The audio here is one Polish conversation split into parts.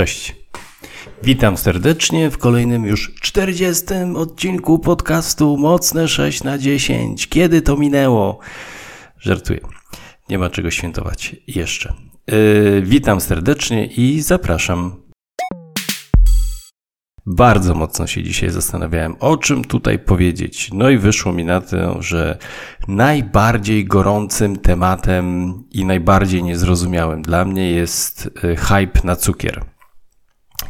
Cześć. Witam serdecznie w kolejnym już 40 odcinku podcastu Mocne 6 na 10. Kiedy to minęło? Żartuję. Nie ma czego świętować jeszcze. Yy, witam serdecznie i zapraszam. Bardzo mocno się dzisiaj zastanawiałem, o czym tutaj powiedzieć. No i wyszło mi na to, że najbardziej gorącym tematem i najbardziej niezrozumiałym dla mnie jest yy, hype na cukier.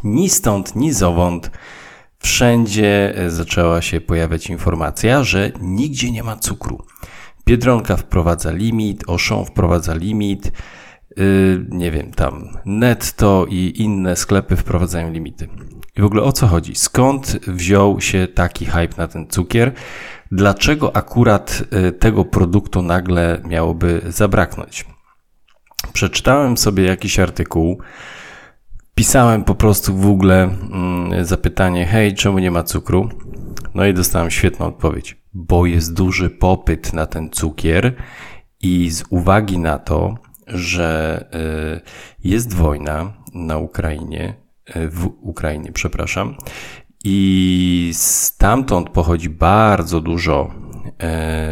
Ni stąd, ni zowąd wszędzie e, zaczęła się pojawiać informacja, że nigdzie nie ma cukru. Biedronka wprowadza limit, Auchan wprowadza limit, yy, nie wiem, tam Netto i inne sklepy wprowadzają limity. I w ogóle o co chodzi? Skąd wziął się taki hype na ten cukier? Dlaczego akurat yy, tego produktu nagle miałoby zabraknąć? Przeczytałem sobie jakiś artykuł, Pisałem po prostu w Google mm, zapytanie, hej, czemu nie ma cukru? No i dostałem świetną odpowiedź. Bo jest duży popyt na ten cukier i z uwagi na to, że y, jest wojna na Ukrainie, y, w Ukrainie, przepraszam, i stamtąd pochodzi bardzo dużo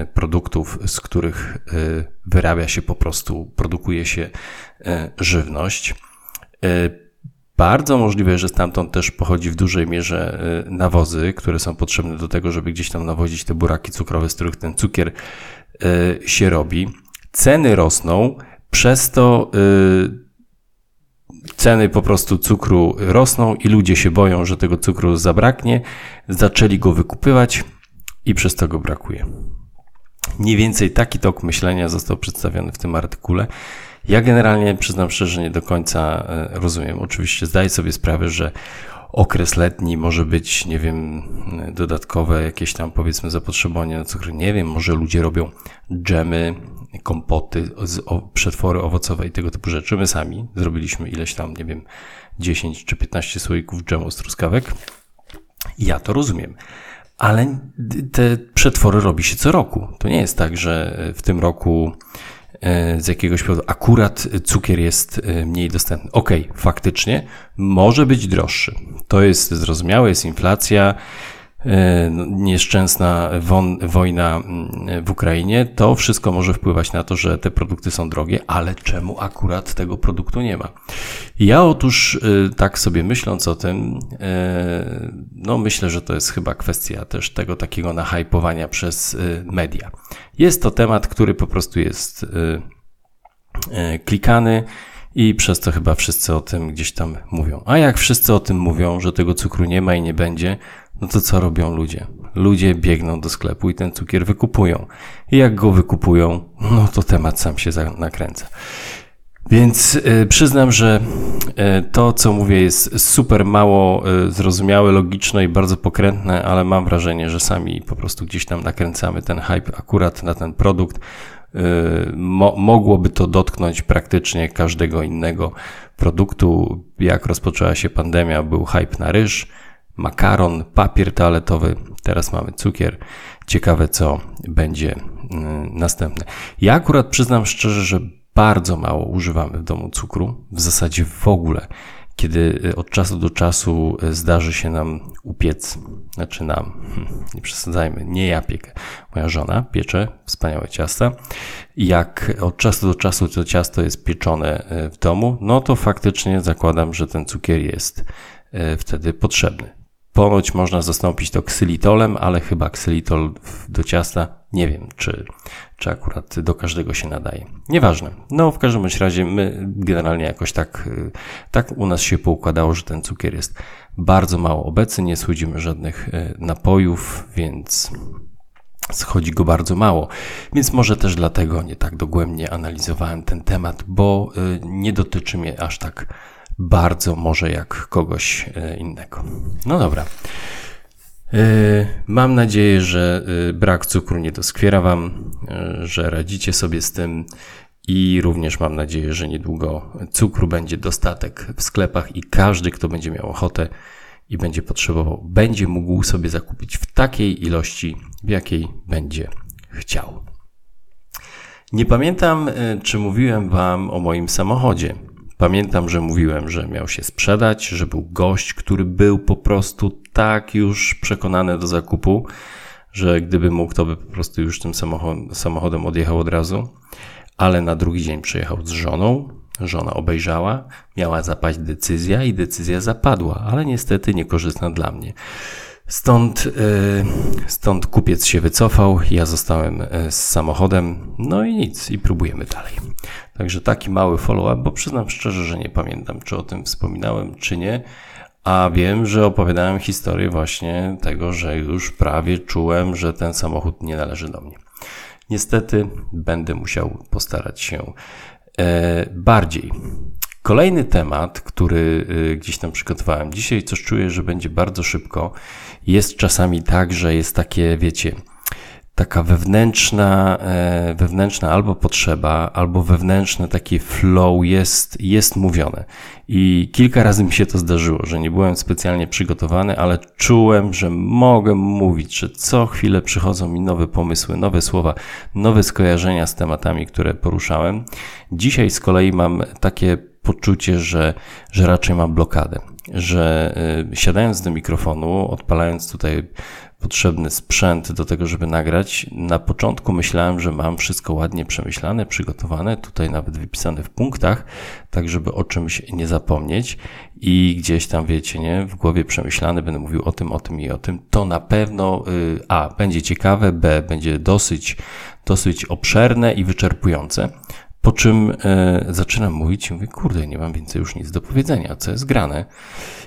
y, produktów, z których wyrabia się po prostu, produkuje się żywność bardzo możliwe, że stamtąd też pochodzi w dużej mierze y, nawozy, które są potrzebne do tego, żeby gdzieś tam nawozić te buraki cukrowe, z których ten cukier y, się robi. Ceny rosną, przez to y, ceny po prostu cukru rosną i ludzie się boją, że tego cukru zabraknie. Zaczęli go wykupywać i przez to go brakuje. Mniej więcej taki tok myślenia został przedstawiony w tym artykule. Ja generalnie przyznam szczerze, nie do końca e, rozumiem. Oczywiście zdaję sobie sprawę, że okres letni może być, nie wiem, dodatkowe jakieś tam powiedzmy zapotrzebowanie na cukier. Nie wiem, może ludzie robią dżemy, kompoty, przetwory owocowe i tego typu rzeczy. My sami zrobiliśmy ileś tam, nie wiem, 10 czy 15 słoików dżemu z truskawek. Ja to rozumiem. Ale te przetwory robi się co roku. To nie jest tak, że w tym roku E, z jakiegoś powodu akurat cukier jest e, mniej dostępny. Ok, faktycznie może być droższy. To jest zrozumiałe, jest inflacja, e, no, nieszczęsna wojna mm, w Ukrainie. To wszystko może wpływać na to, że te produkty są drogie, ale czemu akurat tego produktu nie ma? Ja otóż tak sobie myśląc o tym, no myślę, że to jest chyba kwestia też tego takiego nahypowania przez media. Jest to temat, który po prostu jest klikany i przez to chyba wszyscy o tym gdzieś tam mówią. A jak wszyscy o tym mówią, że tego cukru nie ma i nie będzie, no to co robią ludzie? Ludzie biegną do sklepu i ten cukier wykupują. I jak go wykupują, no to temat sam się nakręca. Więc y, przyznam, że y, to, co mówię, jest super mało y, zrozumiałe, logiczne i bardzo pokrętne, ale mam wrażenie, że sami po prostu gdzieś tam nakręcamy ten hype akurat na ten produkt. Mo mogłoby to dotknąć praktycznie każdego innego produktu. Jak rozpoczęła się pandemia, był hype na ryż, makaron, papier toaletowy, teraz mamy cukier. Ciekawe, co będzie następne. Ja akurat przyznam szczerze, że bardzo mało używamy w domu cukru, w zasadzie w ogóle. Kiedy y, od czasu do czasu y, zdarzy się nam upiec, znaczy nam, hmm, nie przesadzajmy, nie ja piekę, moja żona piecze wspaniałe ciasta. Jak od czasu do czasu to ciasto jest pieczone y, w domu, no to faktycznie zakładam, że ten cukier jest wtedy potrzebny. Ponoć można zastąpić to ksylitolem, ale chyba ksylitol do ciasta nie wiem, czy, czy akurat do każdego się nadaje. Nieważne. No, w każdym razie my generalnie jakoś tak, tak u nas się poukładało, że ten cukier jest bardzo mało obecny, nie słodzimy żadnych e, napojów, więc schodzi go bardzo mało. Więc może też dlatego nie tak dogłębnie analizowałem ten temat, bo e, nie dotyczy mnie aż tak bardzo może jak kogoś e, innego. No dobra. E, mam nadzieję, że e, brak cukru nie doskwiera Wam, że radzicie sobie z tym i również mam nadzieję, że niedługo cukru będzie dostatek w sklepach i każdy, kto będzie miał ochotę i będzie potrzebował, będzie mógł sobie zakupić w takiej ilości, w jakiej będzie chciał. Nie pamiętam, czy mówiłem Wam o moim samochodzie. Pamiętam, że mówiłem, że miał się sprzedać, że był gość, który był po prostu tak już przekonany do zakupu, że gdyby mógł, to by po prostu już tym samochodem odjechał od razu. Ale na drugi dzień przyjechał z żoną. Żona obejrzała, miała zapaść decyzja i decyzja zapadła, ale niestety niekorzystna dla mnie. Stąd, e, stąd kupiec się wycofał, ja zostałem e, z samochodem, no i nic, i próbujemy dalej. Także taki mały follow-up, bo przyznam szczerze, że nie pamiętam, czy o tym wspominałem, czy nie, a wiem, że opowiadałem historię właśnie tego, że już prawie czułem, że ten samochód nie należy do mnie. Niestety będę musiał postarać się e, bardziej. Kolejny temat, który y, gdzieś tam przygotowałem dzisiaj, coś czuję, że będzie bardzo szybko. Jest czasami tak, że jest takie, wiecie, taka wewnętrzna, e, wewnętrzna albo potrzeba, albo wewnętrzne takie flow jest, jest mówione. I kilka razy mi się to zdarzyło, że nie byłem specjalnie przygotowany, ale czułem, że mogę mówić, że co chwilę przychodzą mi nowe pomysły, nowe słowa, nowe skojarzenia z tematami, które poruszałem. Dzisiaj z kolei mam takie poczucie, że, że raczej mam blokadę, że y, siadając do mikrofonu, odpalając tutaj potrzebny sprzęt do tego, żeby nagrać. Na początku myślałem, że mam wszystko ładnie przemyślane, przygotowane, tutaj nawet wypisane w punktach, tak żeby o czymś nie zapomnieć i gdzieś tam wiecie, nie, w głowie przemyślane będę mówił o tym, o tym i o tym. To na pewno y, A będzie ciekawe, B będzie dosyć, dosyć obszerne i wyczerpujące. Po czym e, zaczynam mówić i mówię, kurde, nie mam więcej już nic do powiedzenia, co jest grane.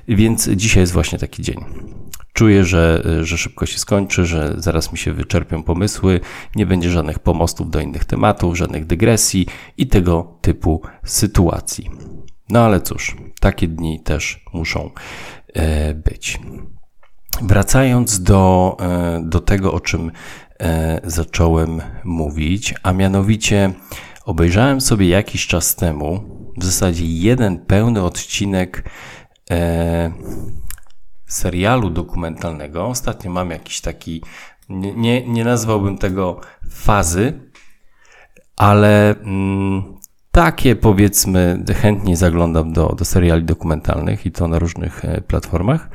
Więc dzisiaj jest właśnie taki dzień. Czuję, że, że szybko się skończy, że zaraz mi się wyczerpią pomysły, nie będzie żadnych pomostów do innych tematów, żadnych dygresji i tego typu sytuacji. No ale cóż, takie dni też muszą e, być. Wracając do, e, do tego, o czym e, zacząłem mówić, a mianowicie Obejrzałem sobie jakiś czas temu, w zasadzie jeden pełny odcinek e, serialu dokumentalnego. Ostatnio mam jakiś taki, nie, nie, nazwałbym tego fazy, ale mm, takie powiedzmy, chętnie zaglądam do, do seriali dokumentalnych i to na różnych e, platformach.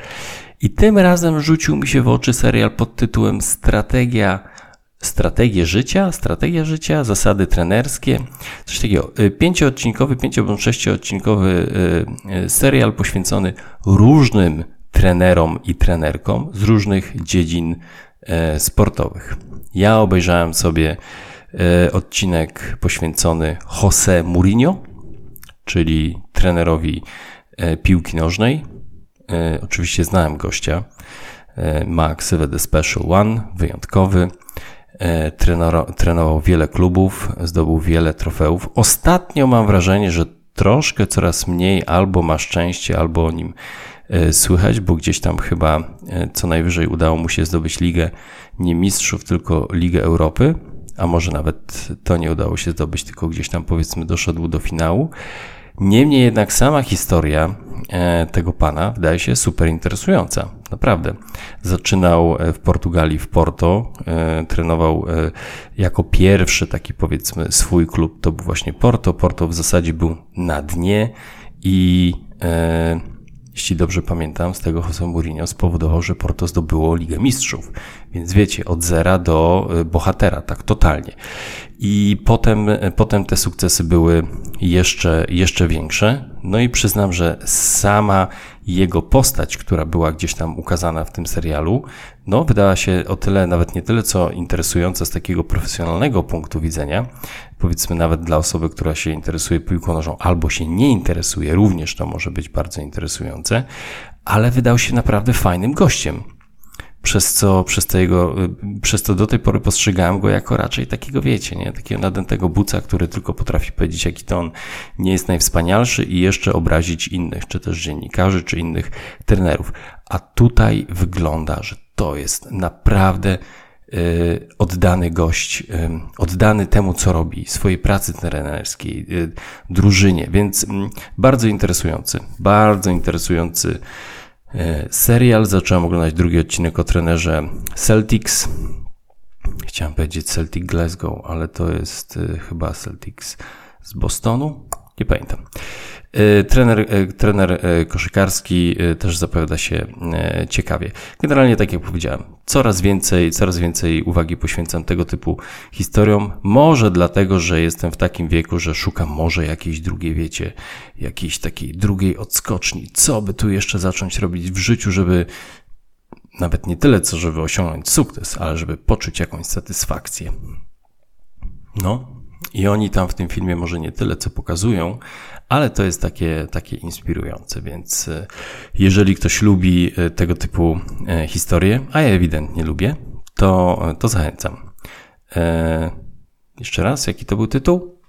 I tym razem rzucił mi się w oczy serial pod tytułem Strategia strategię życia, strategia życia, zasady trenerskie, coś takiego. Y, pięcioodcinkowy, pięcio bądź sześcioodcinkowy y, y, serial poświęcony różnym trenerom i trenerkom z różnych dziedzin sportowych. Ja obejrzałem sobie odcinek poświęcony Jose Mourinho, czyli trenerowi piłki nożnej. Oczywiście znałem gościa. Ma ksywę The Special One, wyjątkowy. E, trenował wiele klubów, zdobył wiele trofeów. Ostatnio mam wrażenie, że troszkę coraz mniej albo ma szczęście, albo o nim e, słychać, bo gdzieś tam chyba e, co najwyżej udało mu się zdobyć ligę nie mistrzów, tylko Ligę Europy, a może nawet to nie udało się zdobyć, tylko gdzieś tam powiedzmy doszedł do finału. Niemniej jednak sama historia e, tego pana wydaje się super interesująca. Naprawdę. Zaczynał e, w Portugalii, w Porto, e, trenował jako pierwszy taki powiedzmy swój klub, to był właśnie Porto. Porto w zasadzie był na dnie i jeśli dobrze pamiętam, z tego Jose Mourinho spowodował, że Porto zdobyło Ligę Mistrzów. Więc wiecie, od zera do bohatera, tak totalnie. I potem, potem te sukcesy były jeszcze, jeszcze większe. No i przyznam, że sama jego postać, która była gdzieś tam ukazana w tym serialu, no wydała się o tyle, nawet nie tyle co interesująca z takiego profesjonalnego punktu widzenia, powiedzmy nawet dla osoby, która się interesuje piłką nożą albo się nie interesuje, również to może być bardzo interesujące, ale wydał się naprawdę fajnym gościem przez co, przez to jego, y, przez to do tej pory postrzegałem go jako raczej takiego, wiecie, nie, takiego nadętego buca, który tylko potrafi powiedzieć, jaki to on nie jest najwspanialszy i jeszcze obrazić innych, czy też dziennikarzy, czy innych trenerów. A tutaj wygląda, że to jest naprawdę y, oddany gość, y, oddany temu, co robi, swojej pracy trenerskiej, drużynie, więc mm, bardzo interesujący, bardzo interesujący serial. Zacząłem oglądać drugi odcinek o trenerze Celtics. Chciałem powiedzieć Celtic Glasgow, ale to jest e, chyba Celtics z Bostonu. Nie pamiętam. Trener, trener koszykarski też zapowiada się ciekawie. Generalnie, tak jak powiedziałem, coraz więcej, coraz więcej uwagi poświęcam tego typu historiom. Może dlatego, że jestem w takim wieku, że szukam może jakiejś drugiej, wiecie, jakiejś takiej drugiej odskoczni. Co by tu jeszcze zacząć robić w życiu, żeby nawet nie tyle, co żeby osiągnąć sukces, ale żeby poczuć jakąś satysfakcję. No, i oni tam w tym filmie może nie tyle, co pokazują, ale to jest takie, takie inspirujące, więc e, jeżeli ktoś lubi e, tego typu e, historie, a ja ewidentnie lubię, to, to zachęcam. jeszcze raz, jaki to był tytuł?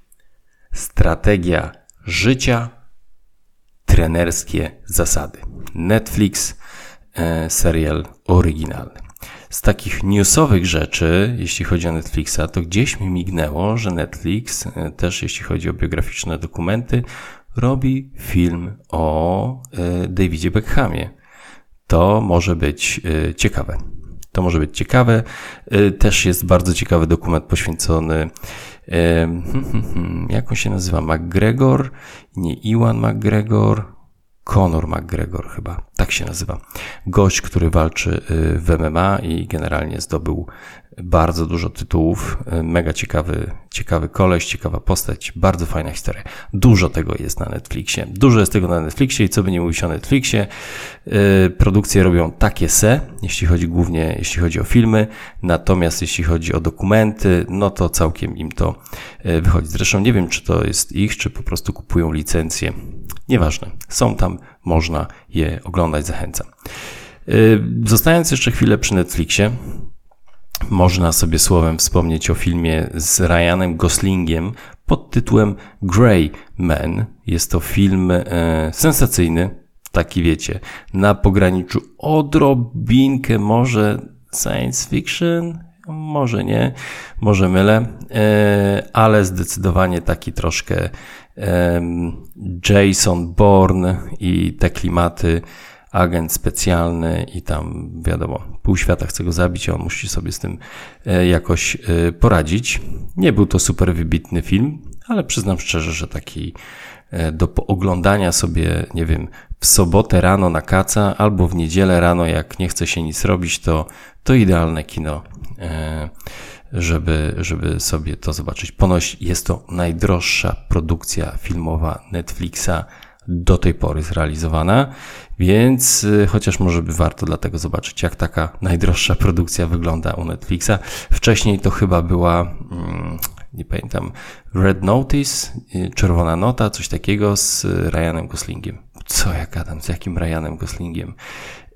Strategia życia, trenerskie zasady. Netflix, serial oryginalny. Z takich newsowych rzeczy, jeśli chodzi o Netflixa, to gdzieś mi mignęło, że Netflix, e, też jeśli chodzi o biograficzne dokumenty, robi film o e, Davidzie Beckhamie. To może być e, ciekawe. To może być ciekawe. Też jest bardzo ciekawy dokument poświęcony, hmm, hmm, hmm, jak on się nazywa? McGregor? Nie Iwan McGregor. Conor McGregor chyba, tak się nazywa. Gość, który walczy y, w MMA i generalnie zdobył bardzo dużo tytułów. Y, mega ciekawy, ciekawy koleś, ciekawa postać, bardzo fajna historia. Dużo tego jest na Netflixie. Dużo jest tego na Netflixie i co by nie mówić o Netflixie, y, produkcje robią takie se, jeśli chodzi głównie, jeśli chodzi o filmy, natomiast jeśli chodzi o dokumenty, no to całkiem im to wychodzi. Zresztą nie wiem, czy to jest ich, czy po prostu kupują licencję Nieważne, są tam, można je oglądać, zachęcam. Y, zostając jeszcze chwilę przy Netflixie, można sobie słowem wspomnieć o filmie z Ryanem Goslingiem pod tytułem Grey Man. Jest to film e, sensacyjny, taki wiecie, na pograniczu odrobinkę może science fiction, może nie, może mylę, e, ale zdecydowanie taki troszkę Jason Bourne i te klimaty, agent specjalny i tam wiadomo, pół świata chce go zabić, a on musi sobie z tym e, jakoś e, poradzić. Nie był to super wybitny film, ale przyznam szczerze, że taki e, do oglądania sobie, nie wiem, w sobotę rano na kaca albo w niedzielę rano, jak nie chce się nic robić, to, to idealne kino żeby, żeby sobie to zobaczyć. Ponoć jest to najdroższa produkcja filmowa Netflixa do tej pory zrealizowana, więc y, chociaż może by warto dlatego zobaczyć, jak taka najdroższa produkcja wygląda u Netflixa. Wcześniej to chyba była, mm, nie pamiętam, Red Notice, y, Czerwona Nota, coś takiego z Ryanem Goslingiem. Co ja gadam, z jakim Ryanem Goslingiem?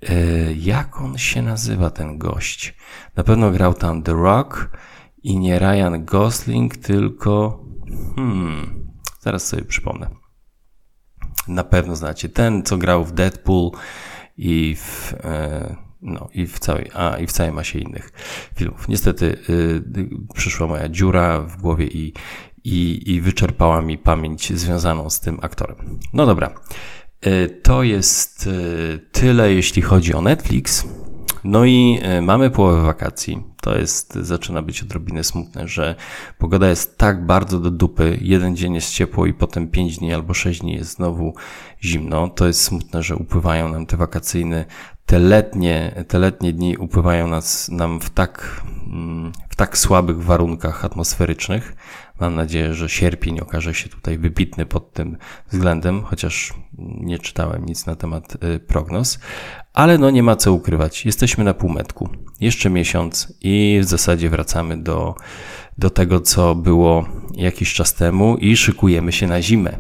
Y, jak on się nazywa, ten gość? Na pewno grał tam The Rock i nie Ryan Gosling, tylko. Hmm, zaraz sobie przypomnę. Na pewno znacie ten, co grał w Deadpool i w. E, no, i w całej, a, i w całej masie innych filmów. Niestety y, przyszła moja dziura w głowie i, i, i wyczerpała mi pamięć związaną z tym aktorem. No dobra. Y, to jest y, tyle, jeśli chodzi o Netflix. No i e, mamy połowę wakacji. To jest, zaczyna być odrobinę smutne, że pogoda jest tak bardzo do dupy. Jeden dzień jest ciepło i potem pięć dni albo sześć dni jest znowu zimno. To jest smutne, że upływają nam te wakacyjne, te letnie, te letnie dni upływają nas, nam w tak, mm, w tak słabych warunkach atmosferycznych. Mam nadzieję, że sierpień okaże się tutaj wybitny pod tym względem, chociaż nie czytałem nic na temat y, prognoz. Ale no nie ma co ukrywać. Jesteśmy na półmetku. Jeszcze miesiąc i w zasadzie wracamy do, do tego, co było jakiś czas temu i szykujemy się na zimę.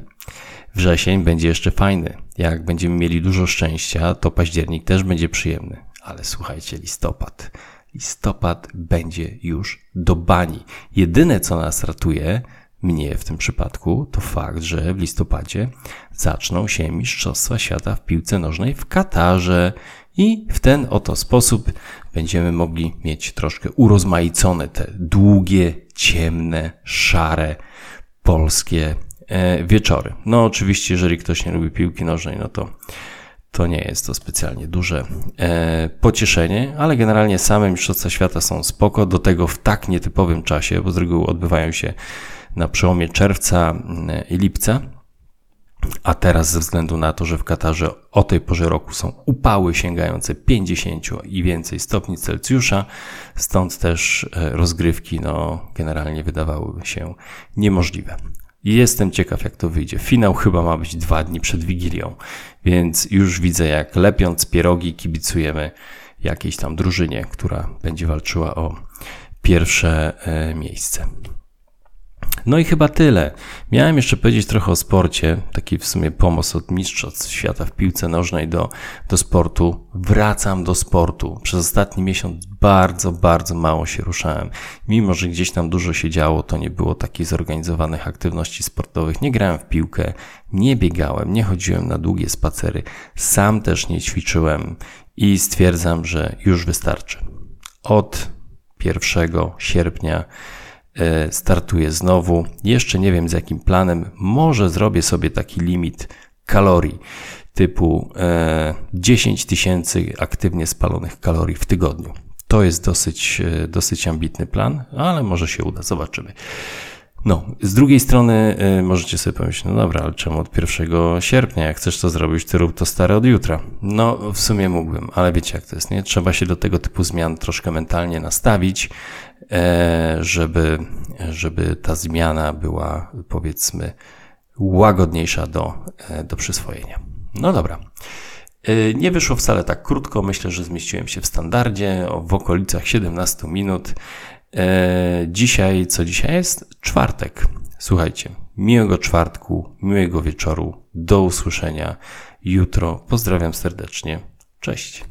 Wrzesień będzie jeszcze fajny. Jak będziemy mieli dużo szczęścia, to październik też będzie przyjemny. Ale słuchajcie, listopad listopad będzie już do bani. Jedyne, co nas ratuje, mnie w tym przypadku, to fakt, że w listopadzie zaczną się Mistrzostwa Świata w piłce nożnej w Katarze i w ten oto sposób będziemy mogli mieć troszkę urozmaicone te długie, ciemne, szare, polskie e, wieczory. No oczywiście, jeżeli ktoś nie lubi piłki nożnej, no to to nie jest to specjalnie duże e, pocieszenie, ale generalnie same Mistrzostwa Świata są spoko, do tego w tak nietypowym czasie, bo z reguły odbywają się na przełomie czerwca mm, i lipca. A teraz ze względu na to, że w Katarze o tej porze roku są upały sięgające 50 i więcej stopni Celsjusza, stąd też e, rozgrywki no, generalnie wydawałyby się niemożliwe. Jestem ciekaw, jak to wyjdzie. Finał chyba ma być dwa dni przed Wigilią, więc już widzę, jak lepiąc pierogi kibicujemy jakiejś tam drużynie, która będzie walczyła o pierwsze e, miejsce. No i chyba tyle. Miałem jeszcze powiedzieć trochę o sporcie, taki w sumie pomost od mistrzostw świata w piłce nożnej do, do sportu. Wracam do sportu. Przez ostatni miesiąc bardzo, bardzo mało się ruszałem. Mimo, że gdzieś tam dużo się działo, to nie było takich zorganizowanych aktywności sportowych. Nie grałem w piłkę, nie biegałem, nie chodziłem na długie spacery. Sam też nie ćwiczyłem i stwierdzam, że już wystarczy. Od 1 sierpnia startuję znowu. Jeszcze nie wiem z jakim planem. Może zrobię sobie taki limit kalorii typu 10 e, tysięcy aktywnie spalonych kalorii w tygodniu. To jest dosyć, e, dosyć ambitny plan, ale może się uda, zobaczymy. No, z drugiej strony możecie sobie pomyśleć, no dobra, ale czemu od 1 sierpnia? Jak chcesz to zrobić, to rób to stare od jutra. No, w sumie mógłbym, ale wiecie jak to jest, nie? Trzeba się do tego typu zmian troszkę mentalnie nastawić, e, żeby, żeby ta zmiana była, powiedzmy, łagodniejsza do, e, do przyswojenia. No dobra. E, nie wyszło wcale tak krótko, myślę, że zmieściłem się w standardzie, w okolicach 17 minut. E, dzisiaj, co dzisiaj jest? Czwartek. Słuchajcie, miłego czwartku, miłego wieczoru. Do usłyszenia jutro. Pozdrawiam serdecznie. Cześć.